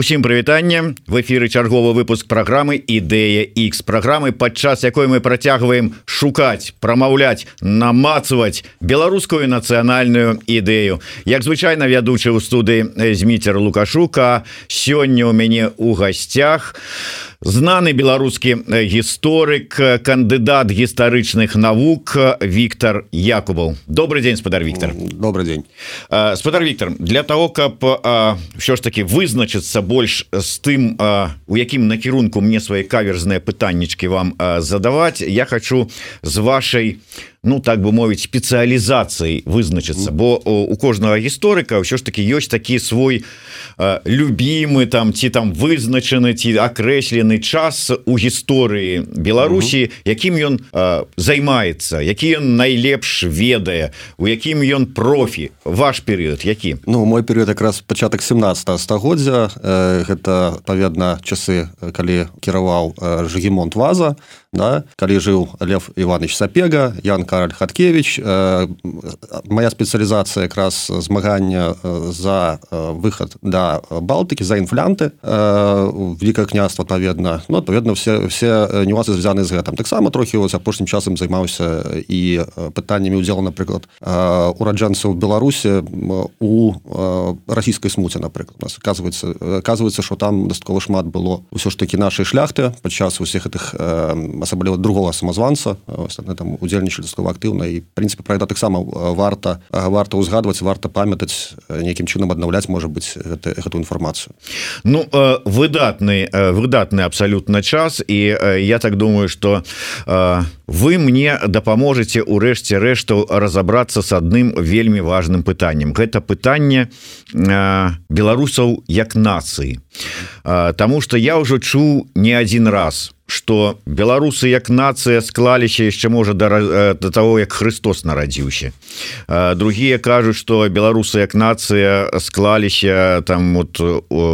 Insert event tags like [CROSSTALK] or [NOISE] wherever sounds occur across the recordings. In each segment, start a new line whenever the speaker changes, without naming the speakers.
Усім прывітанне. В эфиры чарговы выпуск программы ідэя X программы падчас якой мы працягваем шукаць прамаўляць намацаваць беларускую нацыянальную ідэю. Як звычайна вядучы ў студыі зміцер лукашука сёння у мяне у гасцях у знаны беларускі гісторык кандыдат гістарычных навук Віктор Якубаў. Добрый день спадар Віктор
добрый день
спадар Віктор для того каб що ж таки вызначыцца больш з тым у якім накірунку мне свае каверзныя пытаннічки вам задаваць я хочу з вашай у ну так бы мовіць спецыялізацыі вызначыцца. Бо у кожнага гісторыка ўсё ж таки ёсць такі свой любімы там ці там вызначаны ці акрэслены час у гісторыі Беларусі якім ён займаецца які ён найлепш ведае у якім ён профі. Ваш перыяд які?
Ну мой перыяд якраз пачатак 17 стагоддзя. Гэта паведна часы калі кіраваў жгемонт ваза да? Калі жыў Лев Іванович сапега Ян Кароль хаткевич э, моя спецыялізацыя якраз змагання э, за э, выход да балтыкі за інфлянты великкае княства адпаведна. Ну адпаведна все все нюансы звязаны з гэтым. Таксама трохі вось апошнім часам займаўся і пытаннямі удзелу напрыклад ураджанцаў беларусі у расійскай смуце напрыклад. Нас оказывается оказывается что там дастаткова шмат было ўсё ж таки нашай шляхты падчас усіх гэтых асабліва другого самазванца там удзельнічалі дастаткова актыўна і прынцыпе пра гэта таксама варта варта ўзгадваць варта памятаць нейкім чынам аднаўляць можа быть гэта, гэту інфармацыю
Ну выдатны выдатны абсалютна час. І я так думаю что вы мне дапаможаце ўрэшце рэшту разобрацца с адным вельмі важным пытаннем гэта пытанне беларусаў як нацыі. Таму что я ўжо чуў не один раз что беларусы як нацыя склаліся яшчэ можа да, э, до того як Христос нарадзіўся. Другие кажуць что беларусы як нацыя склаліся там вот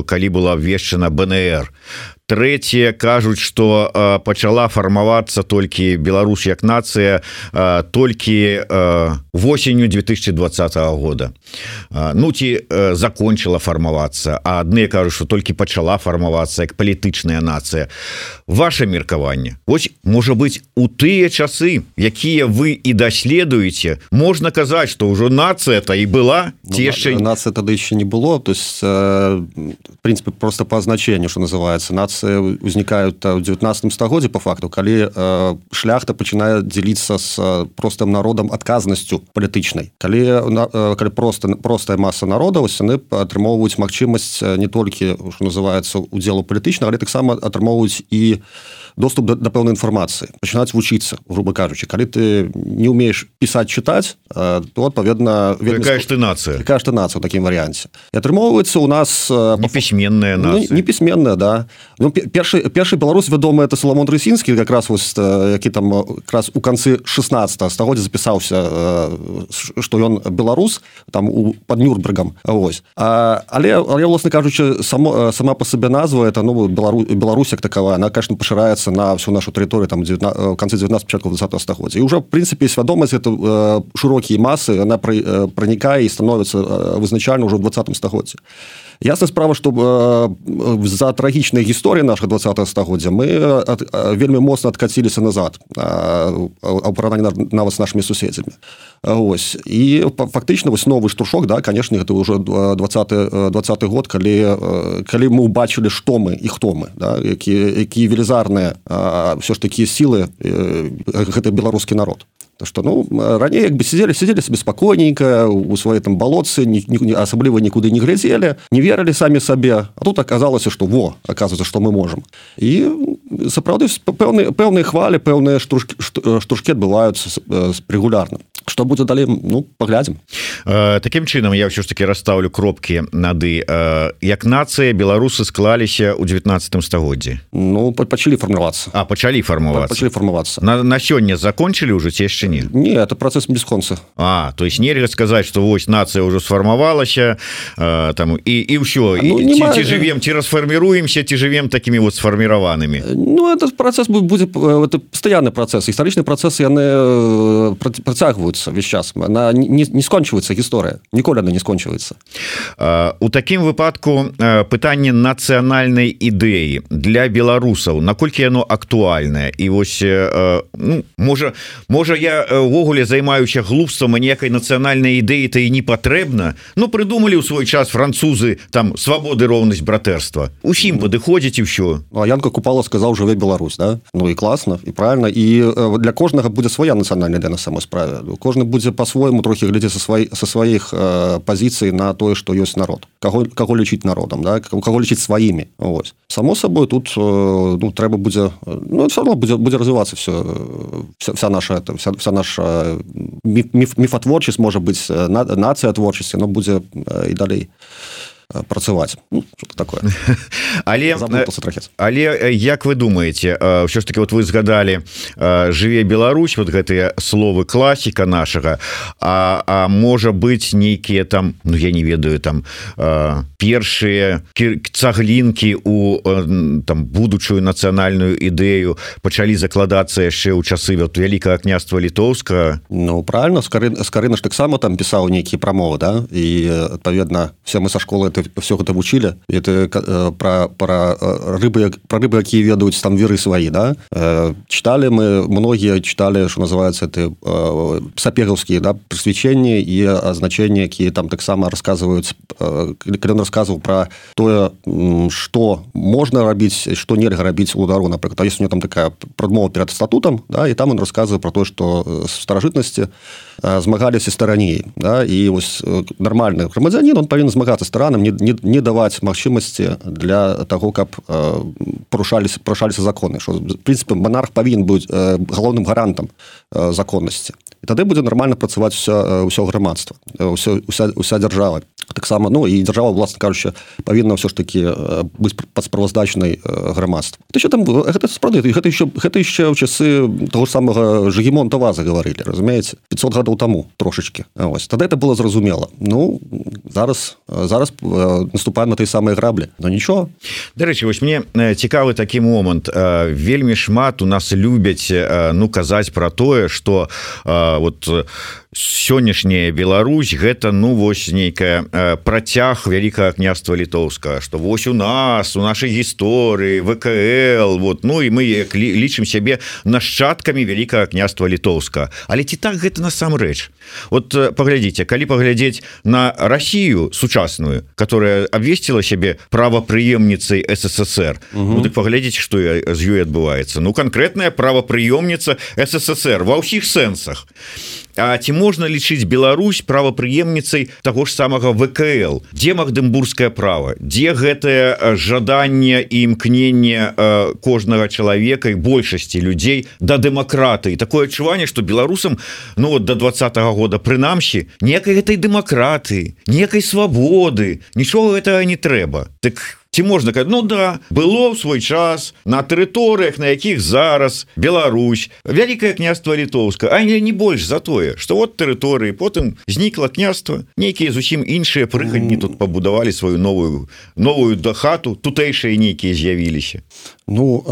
калі была обвешчана БНР третье кажуць что э, пачала фармавацца толькі Беларусь як нацыя э, толькі э, восенню 2020 года. Ну ці закончила фармавацца а адны кажуць что толькі пачала фармавацца як палітычная нацыя ваше меркаванне Вось можа быть у тыя часы якія вы і даследуеце можна казаць что ўжо нацыя то і была ці ну, яшчэ
нацыя тады еще не было то есть принципе просто по значению что называется нация нацыі узнікаюць ў 19 стагоддзе по факту калі э, шляхта пачынае дзеліцца с простым народам адказнасцю палітычнай калі э, калі просто простая масса народа яны атрымоўваюць магчымасць не толькі что называется удзелу палітычна але таксама атрымоўваюць і у доступ до, до пэўнай інфармацыі пачынаць вучыцца грубо кажучы калі ты не умеешь пісаць чытаць то адпаведна
ж ты нацыя
ж ты нацыя такім варыянце і атрымоўваецца у нас
пісьменная
ну, не пісьменная да. ну, першы першы беларус вядомы это саламон рысінскі как раз вось які там раз у канцы 16 стагоддзя запісаўся что ён беларус там у под нюрбергам Вось. А, але але власна кажучы само сама по сабе назва это ну белару Беларусь як такова она конечно пашыраецца на всю нашу тэрыторыю там 19, в конце 19 початку 20 стагоддзя. Уже в принципе свядомасць это э, широкие массы она э, проникае и становится э, вызначальна в 20 стагоддзе ясна справа что э, за трагічнай гісторыі наших 20 стагоддзя мы ад, вельмі моцна откаціліся назад парананні нават с нашими суседзямі ось і фактычна вось новы штуршок да конечно это уже 20 20 год калі калі мы убачылі што мы і хто мы да, які які велізарныя все ж такі сілы гэта беларускі народ то что ну раней як бы сидели сидели себе спокойненько у своей там болотцы асабліва нікуды не глядзелі не верылі самі сабе а тут оказалася что во оказывается что мы можем. І сапраўды пэўныя пэўныя хвалі пэўныя штуршки штуршки адбываюцца регулярна что будзе далей ну поглядзім
э, таким чынам я все ж таки расставлю кропки нады э, як нацыя беларусы склаліся у 19 стагоддзі
ну пачалі фармавацца
а пачалі фармаваць
фармавацца
на, на сёння закончили уже ці яшчэ не?
Не это процесс бесконца
А то есть нельга сказать что вось нация уже сфармавалася э, там і і ўсё ну, ці, ці жывем ці расфарміруемся ці жывем такими вот сфарміраванымі
Ну этот процесс будет это постоянный процесс. Гістарычны працэс яны працягваюцца весь час она не, не скончваецца гісторыя ніколі она не скончваецца
у такім выпадку пытанне нацыянальнай ідэі для беларусаў наколькі яно актуальнае і вось ну, можа можа я увогуле займаюся глупствам ніякай нацыянальнай ідэі то і не патрэбна Ну прыдумалі ў свой час французы там свабоды роўнасць братэрства усім падыходзіць і ўсё
ну, Янка купала сказаў жыве Беларусь да? Ну і класна і правильно. І для кожнага будзе свая нацыянальная для на самой справе кожны будзе по-свойму трохі глядзе са свай са сваіх э, пазіцый на тое што ёсць народ. Каго каго лічыць народам да? Каго лічыць сваімі. Ось само сабой тут э, ну трэба будзе ну, все равно будзе будзе развівацца все вся, вся наша это вся, вся наша міф, міфатворчасць можа быць на, нацыя творчасці но будзе і далей. Э, працаваць ну, такое
але але э, як вы думаете ўсё ж таки вот вы згадали жыве Беларусь вот гэтыя словы класіка нашага а, а можа быть нейкія там Ну я не ведаю там першыя цаглінкі у там будучую нацыянальную ідэю пачалі закладацца яшчэ ў часы вот вялікага княства літоўска?
Ну правильно скары скарына ж таксама там пісаў нейкія прамовы да? І адпаведна все мы са школы это все гэта вучылі это про про рыбы про рыбы якія ведаюць там веры свои да? Читали мы многія читали что называется это сапераўскія да прысвечэнні і азначэнні якія там таксама рассказываюць он рассказывал про тое что можна рабіць что нельга рабіць удару напрыклад есть у него там такая прадмова перед статутам да і там он рассказываю про то что старажытнасці змагаліся стараней да і вось нормальный грамадзянин он павінен змагацца старанам не, не, не даваць магчымасці для того каб э, парушались парушаліся законы что прынцыпе монарх павінен быць э, галоўным гарантам э, законнасці тады будзе нормально працаваць все ўсё грамадства ўсё уся, уся дзяржава. Таксама ну і дзяржава власна кажуча павінна ўсё ж таки быць пад справаздачнай грамадства. Еще там гэта справды гэта еще гэта яшчэ ў часы того самого жгемонта ваза гаварылі разумееце? 500 гадоў таму трошачки ось тады это было зразумела. Ну зараз зараз наступаем на той самой граблі. Но нічого.
Дарэчы вось мне цікавы такі момант. Вельмі шмат у нас любяць ну казаць про тое что вот сённяшняя Беларусь гэта ну вось нейкая працяг вялікага княства літоўска что вось у нас у нашай гісторыі ВКл вот ну і мы лічым сябе нашчадкамі вялікага княства літоўска але ці так гэта насамрэч? Вот паглядзіце калі паглядзець на Россию сучасную которая обвесціла сябе правапрыемніцай ссср ну, так паглядзець что з ёй адбываецца. Ну конкретная правапрыёмніца ссср ва ўсіх сэнсах. А ці можна лічыць Беларусь правапрыемніцай таго ж самага ВКл. Дзе магдэмбургскае право дзе гэтае жаданне і імкненне кожнага чалавека і большасці людзей да дэмакратыі такое адчуванне что беларусам ну вот до двадцатого года прынамсі некай гэтай дэмакратыі некай свабоды. Нічога гэтага не трэба. Так у ці можна казаць Ну да было в свой час на тэрыторыях на якіх зараз Беларусь вялікае княства літоўска а не не больш за тое что вот тэрыторыі потым знікла княства нейкія зусім іншыя прыхадні тут пабудавалі сваю новую новую да хату тутэйшыя нейкія з'явіліся
Ну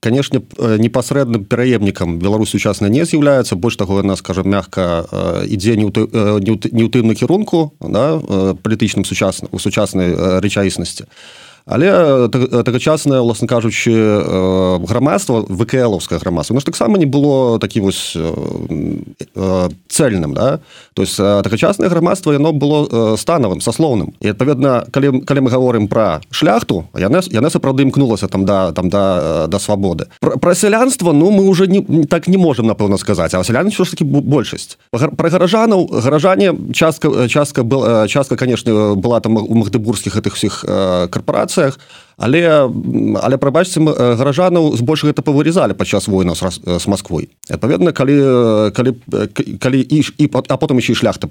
канешне непасрэдным пераемнікам Беларусь сучасна не з'яўляецца. Больш таго яна скажем мягка ідзе не ў тым накірунку да, палітычным сучасна у сучаснай рэчаіснасці але тагачаснае власна кажучы грамадства вКлаўскае грамадства ну, таксама не было такі вось цельным да? То есть тагачаснае грамадства яно было станавым саслоўным. І адпаведна калі калі мы говорим про шляхту яна яна сапраўды імкнулася там да там да да свабоды. Про сялянство ну мы уже не так не можем напэўна сказаць а сялян все ж таки большасць. Про гаражанаў гаражане частка частка была частка конечно была там у магдыбургскіх гэтых всіх карпорацый ситуациях але але прабачце гаражанаў збольш гэта павырезалі падчас война з Москвой адпаведна калі калі калі і і а потым еще шляхта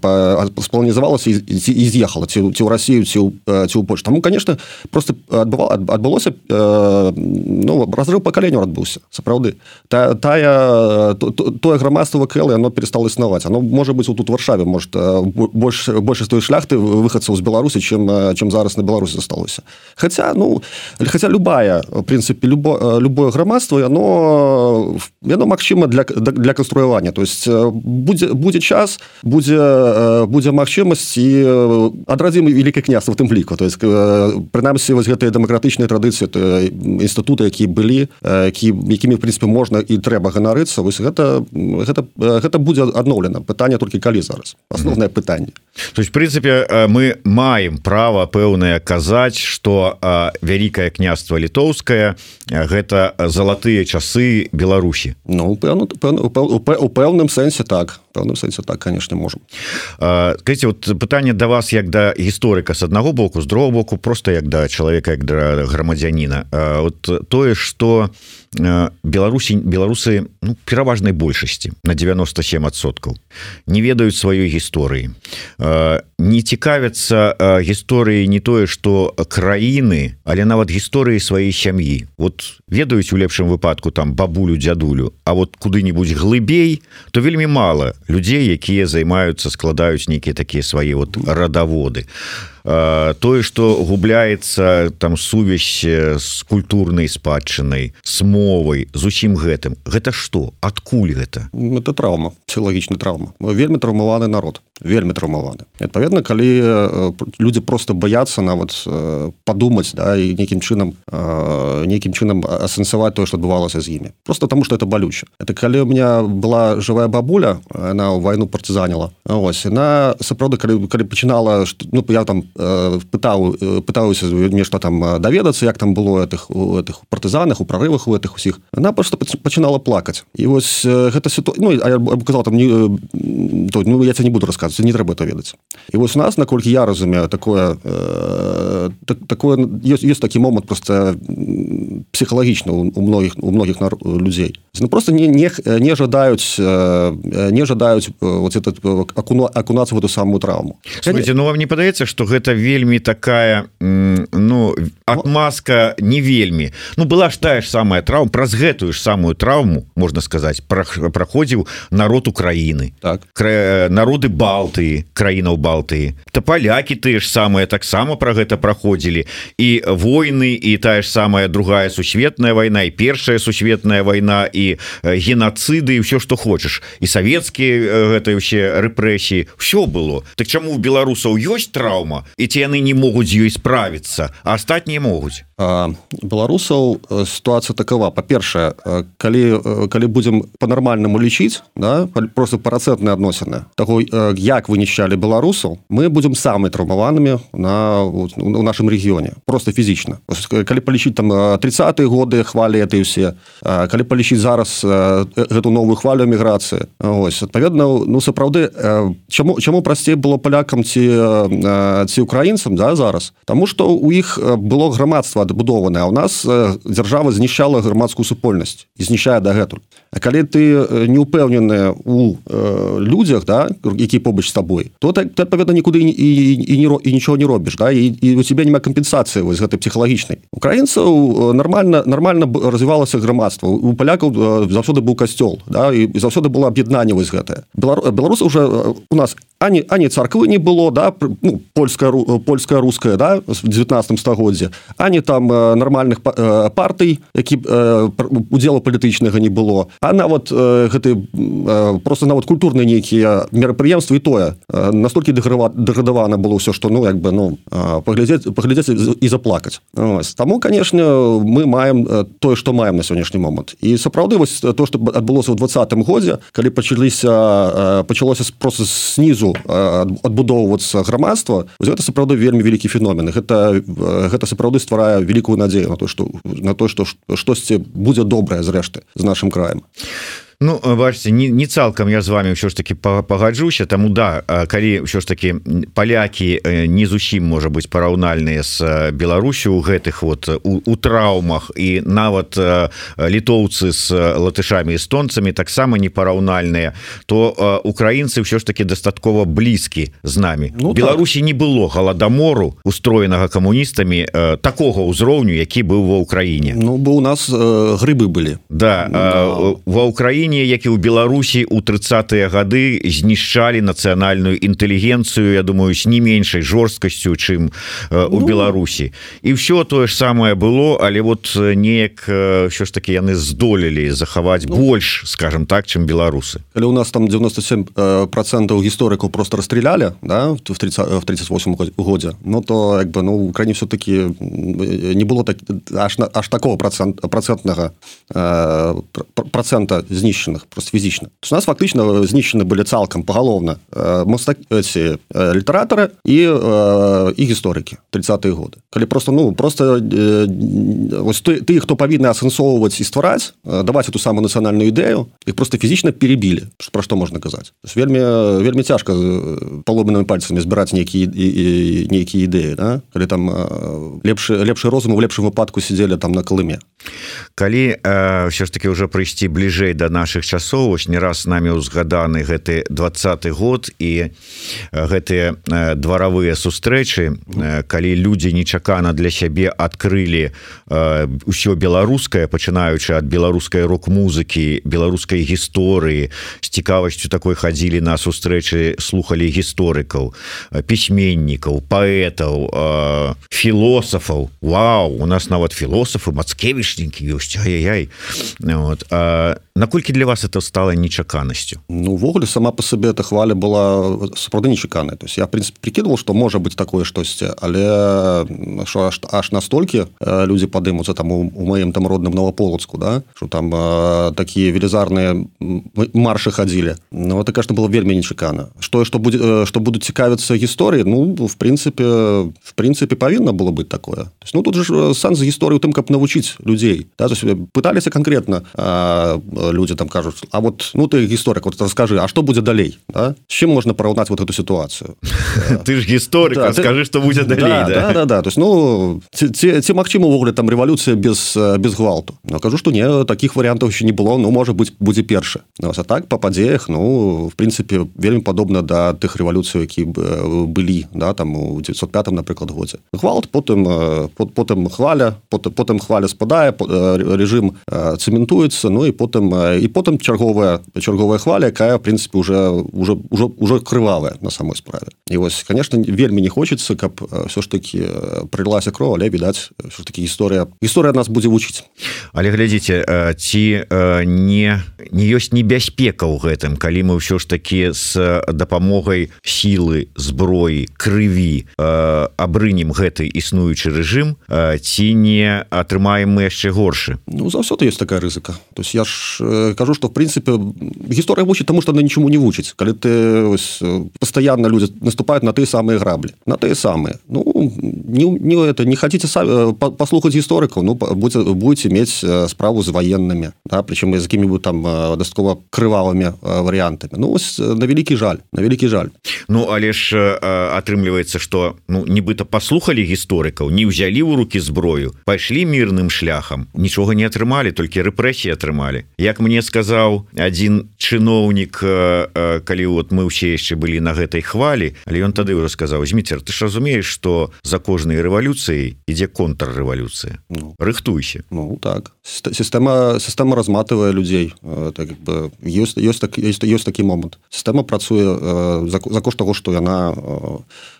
спланізавалася і з'ехала ці ці ў Росію ці ці ў Польш таму конечно просто адбывал адбылося ну разрыв пакаленню адбыўся сапраўды та тая тое грамадства кэл оно перестало існаваць. Оно можа быть тут варшаве может больш большасць той шляхты выхадцаў з беларусі чым чым зараз на беларусі засталося. Хотя ну у хотя любая в прынцыпе любо любое грамадство яно яно магчыма для для канструявання то есть будзе будзе час будзе будзе магчымасць і адрадзім вялікае княства в тым ліку то есть прынамсі вось гэтыя дэмакратычныя традыцыі інстытуты які былі які якімі в прынцыпе можна і трэба ганарыцца вось гэта гэта гэта будзе адноўлена пытанне толькі калі зараз. Асноўнае пытанне
то есть в прынцыпе мы маем права пэўнае казаць что вялікае княства літоўскае гэта залатыя часы Беларусі.
Ну пэўну у пэўным сэнсе так пэўным сэнсе так конечно можем
скажите вот пытанне да вас як да гісторыка с аднаго боку з другого боку просто як да чалавека як да грамадзяніна. Вот тое что Беларусі беларусы ну, пераважнай большасці на 97соткаў не ведаюць сваёй гісторыі. Не цікавяцца гісторыі не тое что краіны але нават гісторыі сваёй сям'і. Вот ведаюць у лепшым выпадку там бабулю дзядулю А вот куды-нибудь глыбей то вельмі мало людзей якія займаюцца складаюць нейкія такія свае вот радаводы тое что губляется там сувязь с культурнай спадчынай с мовай з усім гэтым. Гэта что адкуль гэта?
Это траўма псілагічны траўма. Вельмі траўмаваны народ вельмі траўмаваны. Адпаведна калі люди просто боятся нават подумать да і нейкім чынам нейкім чынам асэнсаваць тое что адбывалася з імі. Просто тому что это балюча. Это калі у меня была живая бабуля она ў вайну партизаніла ось на сапраўды калі калі пачынала ну я там пытаў пытаюся нешта там даведацца як там было этих у этих партызанах у прорывах у этих усіх. Она просто пачынала плакаць і вось гэта сіту... ну, казал там не то, ну, я не буду рассказывать не трэба это ведаць і вось у нас наколькі я разумею такое э, так, такое есть, есть такі момант просто псіхалагічна у многіх у многіх людзей. Ну, просто не не, не жадаюць не жадаюць вот этот акуну акунацца в эту самую траўму
Смотрите, ну вам не падаецца что гэта вельмі такая ну отмазка не вельмі ну была ж тая ж самая траўма праз гэтую ж самую траўму можна сказаць праходзіў народ Украіны.
Так.
Кра... народы Балтыі краінаў Балтыі. То палякі тыя ж самыя таксама про гэта праходзілі. І войны і тая ж самая другая сусветная вайна і першая сусветная вайна і геноциды і все что хочаш. І савецкія гэта вообще рэпрэсіі. Все было. Так чаму у беларусаў ёсць траўма і ці яны не могуць з ёй справіцца а астатнія могуць
беларусаў сітуацыя такова. Па-першае калі калі будзем по-нармальнаму лічыць да просто парацэтныя адносіны таго як вынішчалі беларусаў мы будзем самы траўмаванымі на у нашым рэгіёне просто фізічна. Калі палічыць там 30 годы хвалі этой усе калі палічыць зараз гэту новую хвалю міграцыі ось адпаведна ну сапраўды чаму чаму прасцей было палякам ці ці украінцам да зараз? Таму что у іх было грамадства адбудованае у нас дзяржава знішчала грамадскую супольнасць і знішчае дагэтуль. А калі ты не упэўнены у людзях да які побач з табой то так ты адпаведна нікуды і, і, і, і нічого не робіш да і, і у тебе няма кампенсацыі вось гэтай псіхалагічнай. Украінцаў нормально нормально развівалася грамадства. У палякаў заўсёды быў касцёл да і заўсёды было аб'яднанне вось гэтае. Беларус уже у нас ані ані царквы не было да ну, польская польская руская да в 19 стагоддзе ані там нармальных партый які удзела палітычнага не было. А нават гэты просто нават культурныя нейкія мерапрыемствы і тое. Настолькі дэградавана было ўсё што ну як бы ну паглядзець паглядзець і заплакаць. Таму конечно мы маем тое што маем на сённяшні момант. І сапраўды вось то што адбылося ў двадцатым годзе калі пачаліся пачалося просто снізу адбудоўвацца грамадства гэта сапраўды вельмі вялікі феномен. Гэта гэта сапраўды стварае вялікую надзею на то што на то што штосьці будзе добрае зрэшты з нашим краем
Ну бачце не, не цалкам я з вами ўсё ж таки пагаджуся таму да калі ўсё ж таки палякі не зусім можа быть параўнальныя з Беларусю у гэтых вот у, у траўмах і нават літоўцы з латышамі эстонцамі таксама не параўнальныя то украінцы ўсё ж таки дастаткова блізкі з намі. Ну, Беларусі так. не было галадамору устроенага камуністамі такога ўзроўню які быў ва ўкраіне
Ну бо у нас э, грыбы былі.
Да Но... ва ўкраіне Украіне як і ў Беларусі у тридцатыя гады знішчалі нацыянальную інтэлігенцыю Я думаю з не меншай жорсткасцю чым у ну... Беларусі. І все тое ж самае было але вот неяк що ж таки яны здолелі захаваць ну... больш скажем так чым беларусы.
Але у нас там 97 процентаў гісторыкаў просто расстреляли да в 30 в 38 годзе Ну то як бы ну Украіне все-таки не было так аж на аж такого процент процентнага э, процента знішчаных просто фізічна у нас фактычна знішчаны былі цалкам пагалоўна эти э, літаратары і і гісторыкі 30 годы калі просто ну просто э, ось ты, ты хто павінны асэнсоўваць і ствараць даваць эту самую нацыянальную ідэю их просто фізічна перебілі про што можна казаць вельмі вельмі цяжка паломанымі пальцамі збіраць нейкія нейкія ідэі да? калі там лепшы лепшы розум у лепшым выпадку сидзелі там на калыме
калі э, все ж таки уже прыйсці бліжэй до наших часоў ось не раз нами узгаданы гэты двадцатый год і гэтыя дваравыя сустрэчы калі люди нечакана для сябе адкрылі ўсё беларускае пачынаючы ад беларускай рок-музыкі беларускай гісторыі з цікавасцю такой хадзілі на сустрэчы слухали гісторыкаў пісьменнікаў паэтаў філосафаў. Вау у нас нават філосафы мацкевішнікі ёсць ай-яй вот наколькі для вас это стало нечаканасцю
Ну увогуле сама по сабе эта хваля была сапраўды нечаканая то есть я принцип прикидывал что можа быть такое штосьці але що аж, аж настолькі люди падымуцца там у, у маім там родным новополацку да что там э, такие велізарные маршы хадзілі Ну это конечно было вельмі нечакана что что будет что будут цікавіцца гісторыі Ну в принципе в принципе павінна было быть такое. Есть, ну тут же сан за гісторыю тым каб навучыць людзей да, пыталіся конкретно люди там кажуць А вот ну ты гісторык вот расскажи А что будет далей да? с чем можна параўнаць вот эту ситуацию [LAUGHS]
ты ж гісторык да, скажи ты... что будет далей да,
да? Да, да, да. то есть ну ці магчыма увогуле там рэвалюцыя без без гвалту но кажу что не таких вариантаў еще не было ну может быть будзе перша ну, а так по падзеях ну в принципе вельмі падобна до да тых рэвалюцый які былі да там у 905 напрыклад годзе гвалт потым потым хваля потым потым хваля спадае режим цэментуецца ну і потым і потым чарговая чарговая хваля якая в принципе уже уже уже уже крывавая на самой справе. І вось конечно вельмі не хочется каб все ж таки прылася кроў але відаць все таки гісторыя гісторыя нас будзе вучыць
але глядзіце ці не не ёсць небяспека ў гэтым. Калі мы ўсё ж таки с дапамогай сілы зброі крыві абрынем гэты існуючы рэжым ці не атрымаем мы яшчэ горшы?
Ну заўсёды есть такая рызыка. То есть я ж кажу что в принципе гісторыя вучыць тому что она ничему не вучыць калі ты ось, постоянно люди наступают на тыя самые граблі на тыя самые Ну не, не это не хотите сами послухаць гісторыкаў Ну будете будете иметь справу з военными да, причем з якімі-нибудь там дастаткова крывавымі вариантами Ну ось, на вялікі жаль на вялікі жаль.
Ну але ж атрымліваецца что ну нібыта послухали гісторыкаў не ўзялі ў руки зброю пайшлі мірным шляхам нічога не атрымалі толькі рэпрэсіі атрымалі Як мне сказаў один чыноўнік калі вот мы ўсе яшчэ былі на гэтай хвалі але ён тады ўжо сказаў зміцер ты ж разумееш что за кожнай рэвалюцыяй ідзе контррэвалюцыя. Ну, рыхтуйся
Ну так. Сістэма сістэма разматывае людзей так бы ёсць ёсць так ёсць, ёсць такі момант. Сістэма працуе за, за кошт того что яна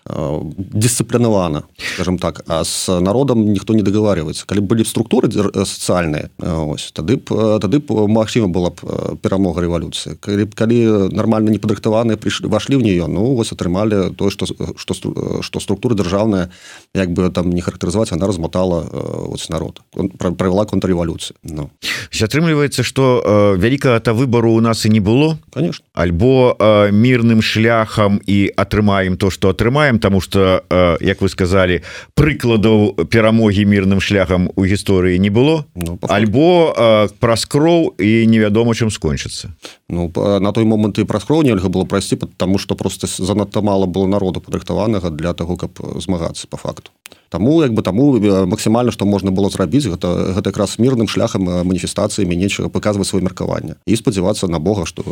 дысцыплінавана скажем так. А с народам ніхто не договариваецца калі былі структуры сацыяльныя ось тады б тады б магчыма была б перамога рэвалюцыі калі калі нормально не падрыхтаваныя прыйшлі вашлі в нее ну вось атрымалі то что что что структуры дзяржаўная як бы там не характарызаваць она размотала вот народ. Правяла контррэвалюцыі Ну.
Атрымліваецца что вялікага-то выбору у нас і не было
конечно.
Альбо мірным шляхам і атрымаем то что атрымаем тому что як вы сказали прыкладаў перамогі мірным шляхам у гісторыі не было ну, альбо э, праз кроў і невядома чым скончыцца.
Ну на той момант і праз хроў нельга было прайсці потому что просто занадта мало было народу падрыхтаванага для того каб змагацца по факту. Таму як бы таму максімальна што можна было зрабіць гэта гэта якраз мірным шляхам маніфестацыямі нечага паказваць сваё меркаванне і спадзявацца на Бога што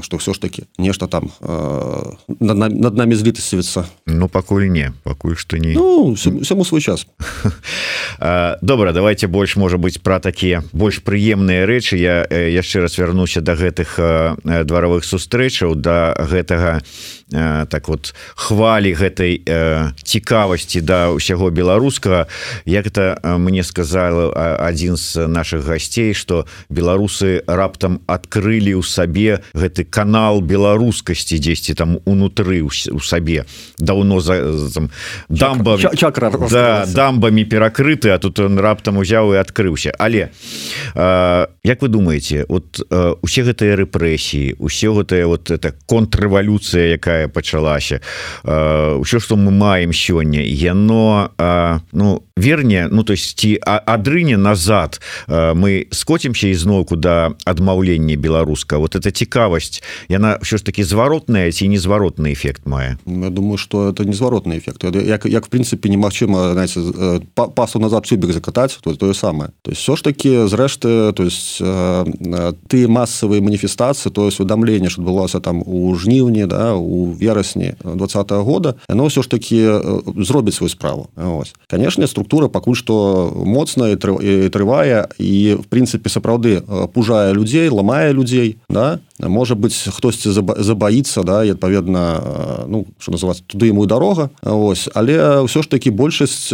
што ўсё ж таки нешта там э, над, над намі злітасцівіцца.
Ну пакуль не пакуль што не.
Ну, всему свой час [LAUGHS]
добра давайте больш можа быть пра такія больш прыемныя рэчы. Я яшчэ раз вярнуся до гэтых дваровых сустрэчаў до гэтага так вот хвалі гэтай цікавасці да ўсяго беларускага. Як это мне сказал один з наших гасцей что беларусы раптам адкрылі ў сабе гэты канал беларускасці дзесьці там унутры у сабе. Даўно за дамба
чакра
да, дамбамі перакрыты а тут он раптам узяў і адкрыўся. Але Як вы думаете вот усе гэтыя рэпрэсіі усе гэтыя вот это контррэвалюцыя якая пачалася. Ўсё что мы маем сёння яно ну верне ну то есть ці адрыне назад мы скоцімся ізноўку да адмаўлення беларуска вот эта цікавасць яна все ж таки зваротная ці незваротны эффект мае?
Ну, Я думаю что это незваротны эффект. Як, як в принципе немагчыма э, пасу назад цюбик закатаць то тое самое. То есть все ж таки зрэшты то есть ты массовые маніфестацыі то есть уведамленне что адбылося там у жніўні да у верасні двадцатого года оно все ж таки зробіць свою справу. Ось. Конечно структура пакуль что моцная трывае і в принципе сапраўды пужае людзей ламае людзей да можа быть хтосьці забаіцца да і адпаведна ну что называть туды ему дорога. Ось. Але ўсё ж таки большасць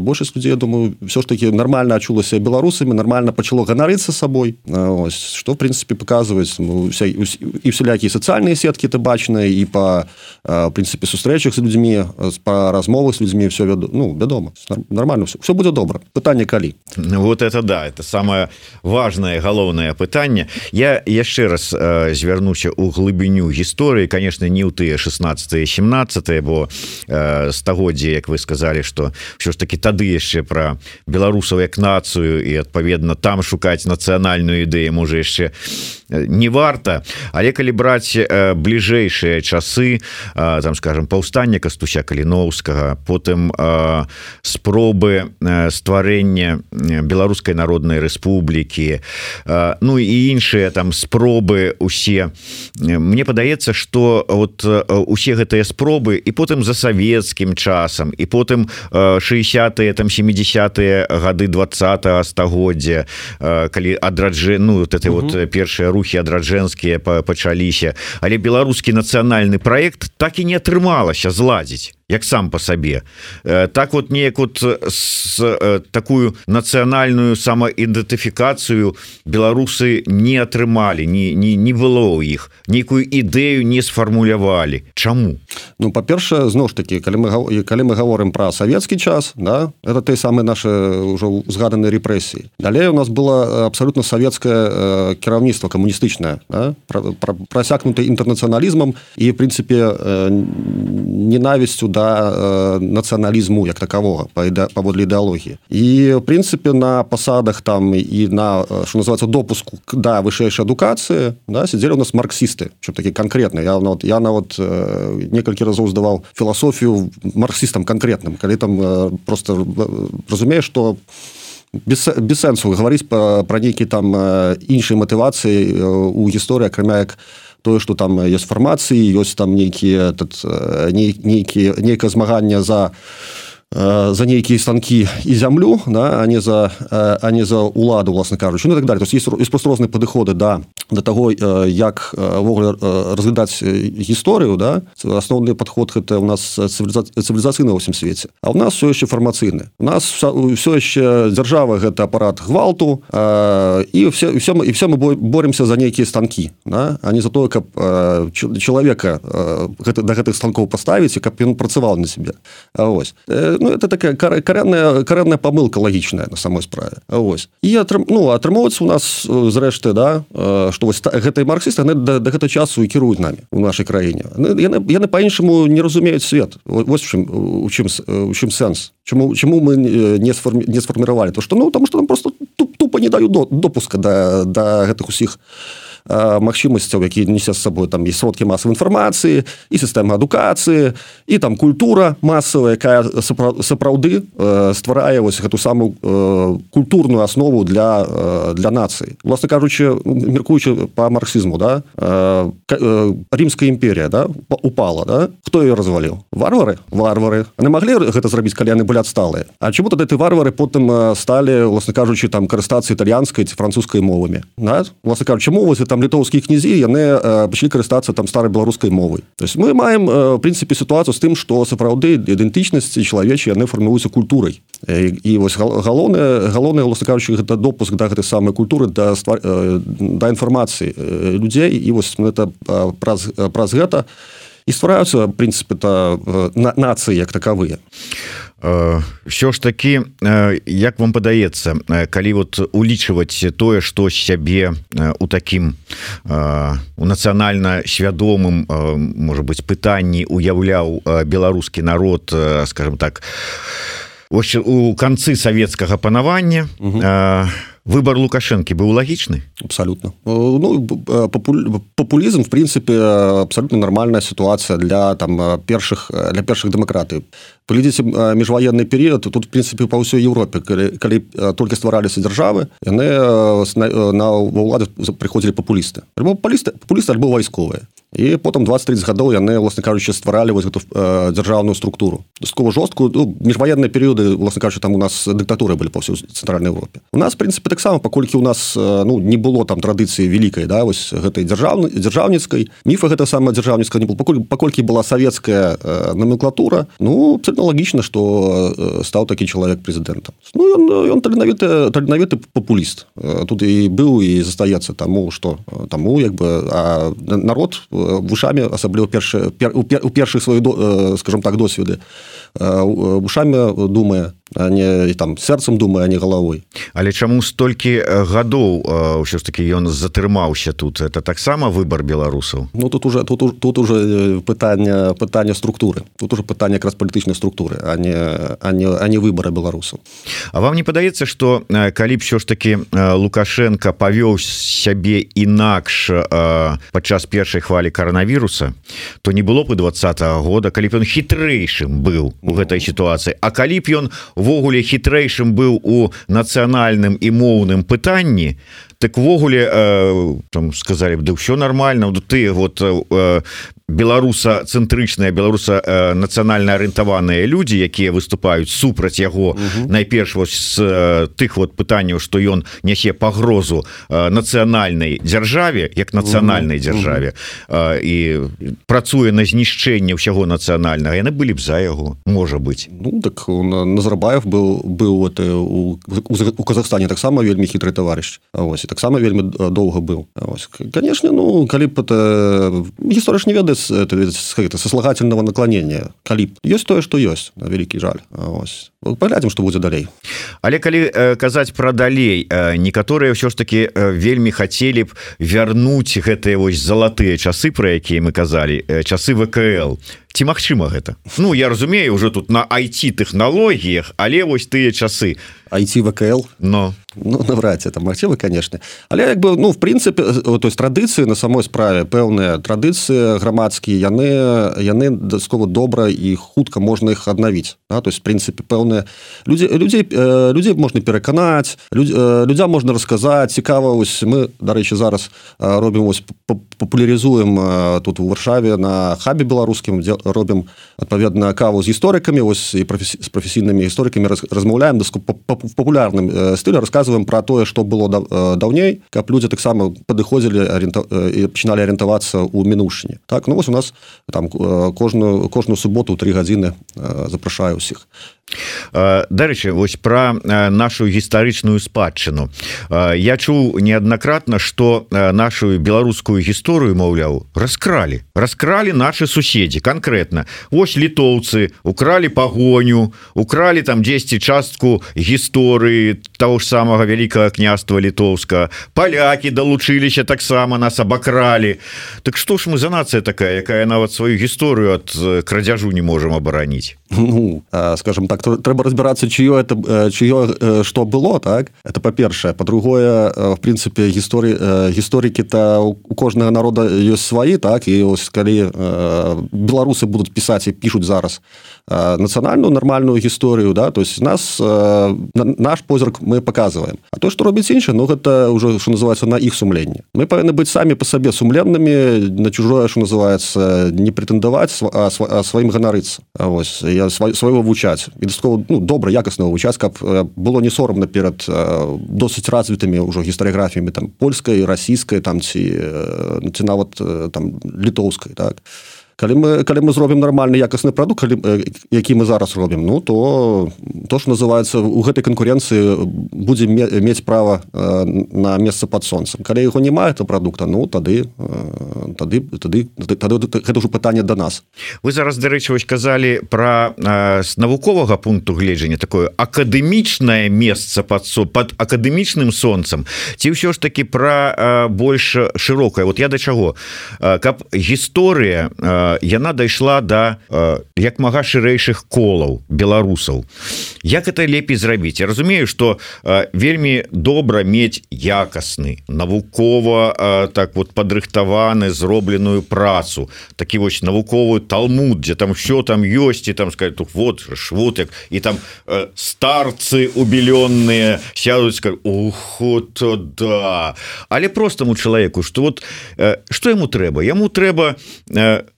большасць людзей думаю все ж таки нормально ачулася беларусамі нормально пачало ганарыцца сабой ось. Что в принципе показваць ну, вся і всялякія сацыяльныя сеткі ты бачныя і по прынцыпе сустрэчах з людзьмі па размовах з людзьмі все вяду ну вядома нормально все все будзе добра пытанне калі.
Вот это да это самое важное галоўнае пытанне я яшчэ раз звярнуся у глыбіню гісторыі. Конечно не ў тыя 16 17 бо стагоддзя Як вы сказали что все ж таки тады яшчэ про беларусаў як нацыю і адпаведна там шукаць нацыянальную ідэю можа яшчэ не варта. Але калі браць бліжэйшыя часы там скажем паўстання кастуся каліновскага потым спробы стварэння беларускай народнай рэспублікі Ну і іншыя там спробы усе. Мне падаецца что вот усе гэтыя спробы і потым за савецкім часам і потым 60 там 70 гады два стагоддзя калі адраджы ну вот это вот першыя рухи адраджэнскія пачаліся. Але беларускі нацыянальны проект так і не атрымалася зладзіць як сам по сабе. Так вот неяк вот с такую нацыянальную самаідэнтыфікацыю беларусы не атрымалі не не не было ў іх нейкую ідэю не сфармулявалі Чаму
Ну па-першае зноў ж таки калі мы калі мы говорим про савецкі час да это той самы наши ўжо узгаданыя рэпрэсіі далей у нас было абсолютно савецкае кіраўніцтва камуністычнае да? прасякнуты інтэрнацыяналізмам і в прынцыпе ненавісцю да нацыяналізму як такового паводле ідэалогіі і в прынцыпе на пасадах там і на что называется допуску да вышэйшай адукацыі да сидзелі у нас марксісты чым такі конкретны я нават я нават некалькі разоў здаваў філасофію марксістам конкретным калі там просто разумею что без, без сэнсу гаварыць пра нейкі там іншай матывацыі у гісторыі акрамя як тое что там ёсць фармацыі ёсць там нейкія нейкія нейкае змаганне за за нейкія станкі і зямлю да, а не за а не за уладу власна кажучы. Ну, так далее есть, есть просто розныя падыходы да до таго як ввогуле разглядаць гісторыю да. Асноўны подход гэта у нас цывілізацыйна ўсім свеце. А у нас все яшчэ фармацыйны. У нас все яшчэ дзяржава гэта апарат гвалту і все все мы і все мы боремся за нейкія станкі да? а не за тое каб чалавека гэта да гэтых станкоў паставіць і каб ён працаваў на себе ось ну это такая карэнная карэнная памылка лагічная на самой справе. Ось. І атрым ну атрымоўваецца у нас зрэшты да что што вось гэтай марксісты да, да гэта часу і кіруюць намі у нашай краіне. Яны, яны по-іншаму не разумеюць свет. Вось чым у чым у чым сэнс. Чаму чаму мы не сформі, не сфарміравалі? То што ну там што нам просто тупо не даю до допуска да да гэтых усіх магчымасцяў які несе з сабой там і сродкі масавай інфармацыі і сістэма адукацыі і там культура масавая якая сапраўды стварае вось гэту самую культурную аснову для для нацыі власна кажучы меркуючы по марксізму да? Рымская імперія да упала да? Хто ее разваліў варвары? Варвары. Не маглі гэта зрабіць калі яны былі адсталыя А чому тады ты варвары потым сталі власна кажучы там карыстацца італьянскай ці французскай мовамі да? власна кажучы мовы там літоўскія князі яны пачалі карыстацца там старой беларускай мовай то есть мы маем в прынцыпе сітуацыю з тым што сапраўды ідэнтычнасці чалавечы яны фармуюцца культурай і, і вось галоўная галоўная власна кажучы гэта допуск да гэтай самай культуры да да інфармацыі людзей і вось это праз праз гэта і ствараюцца прынцыпе то на нацыі як такавыя
що ж такі як вам падаецца калі вот улічваць тое што сябе у такім у нацыянальна свядомым можа быть пытанні уяўляў беларускі народ скажем так у канцы савецкага панавання выбор лукашэнкі быў лагічны
абсолютно. Ну, популізм в прынцыпе абсолютно нормальная сітуацыя для там першых для першых дэмакратый глядзіце міжваенны перыяд тут в прынцыпе па ўсёй Еўропе калі, калі толькі ствараліся дзяржавы яны на ўлады прыходзілі папулісты альбо палісты папулісты альбо вайсковыя і потым 20-30 гадоў яны власна кажучы стваралі вось эту дзяржаўную структуру. Дастаткова жорсткую ну, міжваенныя перыёды власна кажучы там у нас дыктатуры былі па ўсёй цэнтральнай Европе у нас прынцыпе таксама паколькі у нас ну не было там традыцыі вялікай да вось гэтай дзяржаўнай дзяржаўніцкай міфа гэта самая дзяржаўніцкая не было. Пакуль паколькі была савецкая номенклатура ну логічна что э, стаў такі чалавек прэзідэнтам. Ну ён ён таленавіты таленавіты популіст э, тут і быў і застаецца таму что э, таму як бы народ вушамі асабліва першы у першых сваю скажем так досведы вушамі думае не там сэрцам думаю а не галавой
але чаму столькі гадоў ўсё ж таки ён затрымаўся тут? Это таксама выбор беларусаў?
Ну тут уже тут тут уже пытанне пытання структуры. Тут уже пытанне якраз палітычнай структуры а не а не а не выбора беларусаў.
А вам не падаецца что калі б все ж таки лукашенко павёў сябе інакш падчас першай хвалі коронавіруса то не было бы двадцатого года калі б ён хітрэйшым быў у гэтай сітуацыі. А калі б ён увогуле хітрэйшым быў у нацыянальным і моўным пытанні так ввогуле э, там сказали б да ўсё нормально ты вот э, беларуса цэнтрычная беларуса э, нацыянальна арыентаваныя людзі якія выступаюць супраць яго найперш вось з э, тых вот пытанняў што ён нясе пагрозу э, нацыянальнай дзяржаве як нацыянальнай дзяржаве. Э, і працуе на знішчэнне ўсяго нацыянальнага яны былі б за яго можа быть
ну так назарбаев был быў вот, у, у, Казахстане таксама вельмі хітрый таварыш. Ось таксама вельмі доўга быў. Конечно ну калі б это гісторыш не ведае сослагательного наклонения. Калі ёсць тое что ёсць на вялікі жаль. Ось паглядзім что будзе далей.
Але калі э, казаць про далей? Э, некаторыя ўсё ж таки э, вельмі хотели б вярнуць гэтыя вось залатыя часы про якія мы казалі э, часы вКл ці магчыма гэта? Ну я разумею уже тут на айти технологлогіях але вось тыя часы.
Айти вКл
но.
Ну навраць это магчыма конечно але як бы ну в прынцыпе то есть традыцыі на самой справе пэўныя традыцыі грамадскія яны яны даскова добра і хутка можна іх аднавіць. Да? то есть прынцыпе пэўныя людзі людзей людзей можна пераканаць людзь, людзям можна расказаць. Цікава вось мы дарэчы зараз робім вось папулярызуем тут у варшаве на хабе беларускім дзе робім адпаведна каву з гісторыкамі вось і з прафесійнымі гісторыкамі раз, размаўляем даску в папулярным стылі расказваем про тое что было даўней каб людзі таксама падыходзілі арента і пачыналі арыентавацца ў мінушні так ну вось у нас там кожную кожную суботу три гадзіны запрашаю ўсіх
Дарэчы вось пра нашу гістарычную спадчыну. Я чуў неаднакратна што нашу беларускую гісторыю маўляў раскралі. Раскралі наши суседзі конкретно Вось літоўцы укралі пагоню укралі там 10 частку гісторыі того ж самага вялікага княства літоўска. Палякі далучыліся таксама нас абакралі. Так што ж мы за нацыя такая якая нават сваю гісторыю ад крадзяжу не можемм абараніць
ну скажем так то трэба разбірацца чыё это чыё что было так? Это па-першае по-другое в прынцыпе гісторыі гісторыкі то у кожнага народа ёсць сваі так? І ось калі беларусы будуць пісаць і пішуць зараз нацыянальную нармальную гісторыю да? То есть нас наш позірк мы показываем а то что робіць інша Ну гэта уже что называется на іх сумленне мы павінны быць самі по сабе сумленнымі на чужое что называется не претендаваць сваім ганарыцца ось я свайго вучаць і дастаткова ну, добра якасна вучаць каб было не сорамна перад досыць развітымі ўжо гістарыяграфіямі там польскай расійскай там ці ці нават там літоўскай так? то калі мы калі мы зробім нармальны якасны прадукт які мы зараз робім ну то то что называется у гэтай канкурэнцыі будзе мець права на месца под солнцем калі яго не мае то прадукта ну тады тады тады тады гэта ўжо пытанне до нас.
Вы зараз дарэчы вось казалі про з навуковага пункту гледжання такое акадэмічнае месца под со под акадэмічным сонцам. Ці ўсё ж таки про больш шырокае? Вот я да чаго? Каб гісторыя яна дайшла да, як мага шырэйшых колаў беларусаў. Як это лепей зрабіць? Я разумею что вельмі добра мець якасны навукова так вот падрыхтаваны зробленую працу. Такі вось навуковую талмуд дзе там все там ёсць і там сказать тут вот швутак і там старцы убеленные сядуць уход да але простому чалавеку что вот что ему трэба? Яму трэба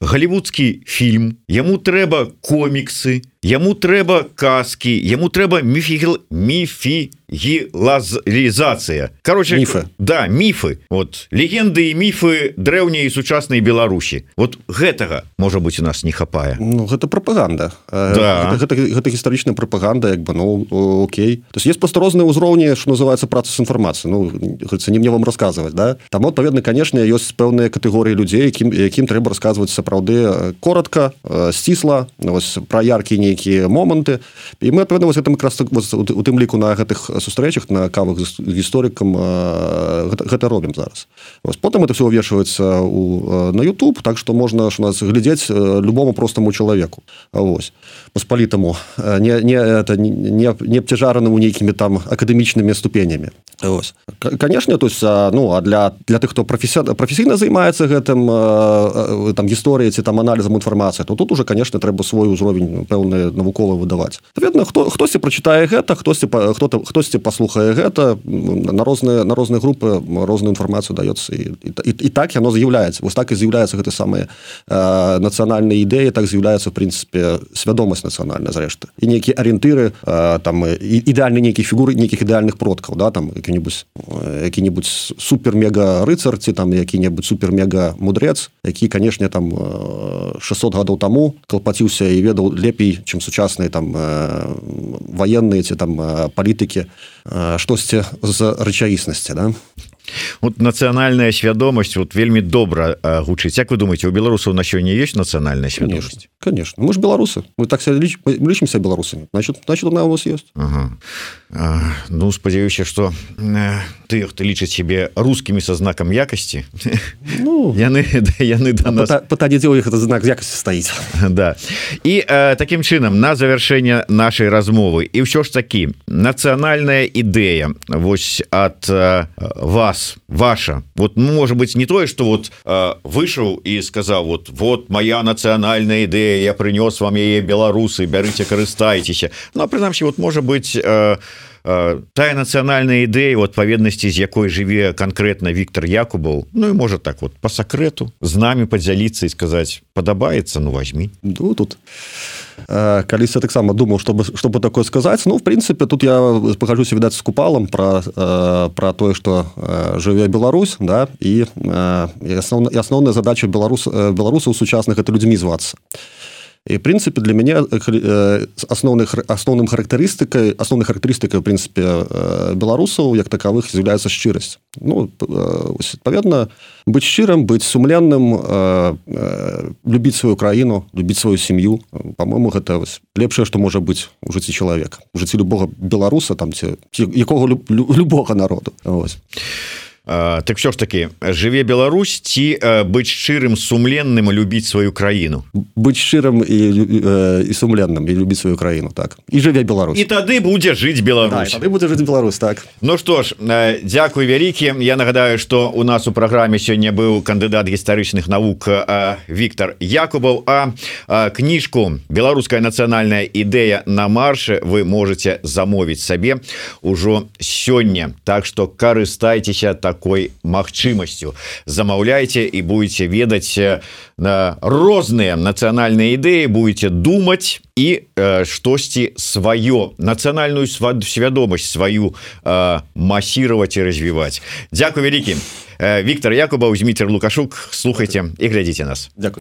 галь галівудскі фільм яму трэба коміксы яму трэба казки яму трэба міфігл міфі гілазалізацыя короче
міфы.
да міфы. Вот легенды і міфы дрэўняй і сучаснай Беларусі. Вот гэтага можа быть у нас не хапае.
Ну гэта пропаганда да. гэта, гэта, гэта гістарычная пропаганда як бы ну Окей. То есть есть просто розныя ўзроўні что называется праца з інфармацыі. Ну не мне вам рассказывать да? Там адпаведна конечно ёсць пэўныя катэгорыі людзей якім якім трэба рассказывать сапраўды коротко сцісла про яркія нейкія моманты. І мы адпаведна этом раз у тым ліку на гэтых сустрэчах на кавах з гісторыкам гэта, гэта робім зараз. Вось, потым это все увешваецца у на YouTube так что можна ж нас глядзець любому простому чалавеку. Вось. Паспалітаму не не это не не абцяжараным у нейкімі там акадэмічнымі ступенями Вось. конечно то есть ну а для для тых хто профессия професійна займаецца гэтым там гісторыі ці там аналізам інфармацыі то тут уже конечно трэба свой узровень пэўны навуковы выдаваць. Ведна хто хтосьці прочитае гэта хтосьці хто-то хтосьці паслухае гэта на розныя на розныя групы розную інфармацыю даецца і, і, і так яно з'яўляецца. Вось так і з'яўляецца гэты самыя нацыянальныя ідэі так з'яўляецца в прынцыпе свядомасць нацыянальная зрэшты. І нейкія арыентыры там ідэальны нейкі фігуры нейкіх ідэальных продкаў да там які-небудзь які-небудзь супер мега рыцар ці там які-небудзь супер мега мудрец які канешне там 600 гадоў таму клапаціўся і ведаў лепей чым сучасныя там военные ці там палітыкі штосьці з рэчаіснасці да
вот нацыянальная свядомасць вот вельмі добра гучыць. Як вы думаете у беларусаў на сёння есть нацыянальная свядомасць?
Конечно мы ж беларусы. Мы так ліч, лічымся беларусамі. Значит значит она у нас есть
ага. а, ну спадзяюся что ты ты лічыць себе русскімі со знаком якасці [LAUGHS] ну, яны яны да нас...
пытанне дзе іх это знак якасці стаіць? [LAUGHS]
Да. І э, таким чынам на завяршэнне нашай размовы. І ўсё ж такі нацыянальная ідэя. Вось от э, вас вас ваша. Вот ну, может быть не тое что вот э, вышел и сказал вот вот моя нацыянальная ідэя я принес вам яе беларусы бярыце карыстайцеся Ну прынамсі вот может быть э, тая нацыянальная ідэя у адпаведнасці з якой жыве конкретно Віктор Якубаў Ну і может так вот по сакрэту з нами подзяліцца і сказать падабаецца ну возьми
ну тут Э, калісь я таксама думаў чтобы чтобы такое сказаць ну в прынцыпе тут я пахожуся відаць с купалам про э, про тое что э, жыве Беларусь да і асноўна асноўная задача беларус беларусаў сучасных это людзьмі звацца і прынцыпе для мяне асноўных асноўным характарыстыкай асноўнай характарыстыкай прынцыпе беларусаў як такавых з'яўляецца шчырасць ну адпаведна быць шчырым быць сумленным любіць сваю краіну любіць сваю сям'ю по-моему гэта вось лепшае што можа быць у жыцці чалавека у жыцці любога беларуса там ці якога люб, любога народу.
Ось так все ж таки жыве Беларусь ці быць шчырым сумленным любіць сваю краіну.
Быць шчырым і і сумленным і любіць сваю краіну так. І жыве Беларусь
і тады будзе жыць Беларусь.
Да, будзе жыць Беларусь так.
Ну что ж Дякуй вялікі Я нагадаю что у нас у праграме сёння быў кандыдат гістарычных навук Віктор Якубаў а кніжку беларуская нацыянальная ідэя на марше вы можете замовіць сабе ўжо сёння. Так что карыстайцеся такой магчымасцю. Замаўляйте і будете ведаць на розныя нацыянальныя ідэі будете думаць і э, штосьці сваё нацыянальную свядомасць сваю э, масіировать і развіваць. Дякую вялікім Віктор Якуба Зміцер лукашук. Слухайте і глядзіце нас.
Дякую